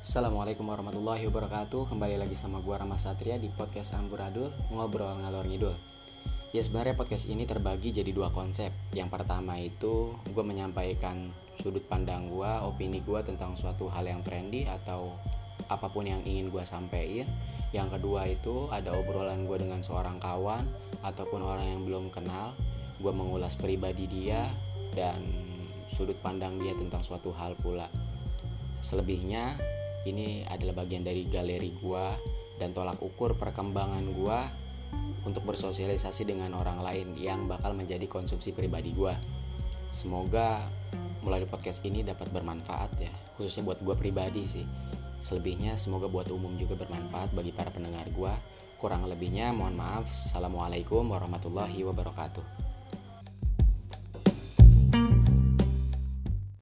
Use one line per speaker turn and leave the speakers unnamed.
Assalamualaikum warahmatullahi wabarakatuh. Kembali lagi sama gua Rama Satria di podcast Amburadul Ngobrol ngalor ngidul. Ya sebenarnya podcast ini terbagi jadi dua konsep. Yang pertama itu gue menyampaikan sudut pandang gue, opini gue tentang suatu hal yang trendy Atau apa pun yang ingin gue sampaikan. Yang kedua itu ada obrolan gue dengan seorang kawan Ataupun orang yang belum kenal. Gue mengulas pribadi dia Dan sudut pandang dia tentang suatu hal pula. Selebihnya ini adalah bagian dari galeri gua dan tolak ukur perkembangan gua untuk bersosialisasi dengan orang lain yang bakal menjadi konsumsi pribadi gua. Semoga melalui podcast ini dapat bermanfaat ya, khususnya buat gua pribadi sih. Selebihnya semoga buat umum juga bermanfaat bagi para pendengar gua. Kurang lebihnya mohon maaf. Assalamualaikum warahmatullahi wabarakatuh.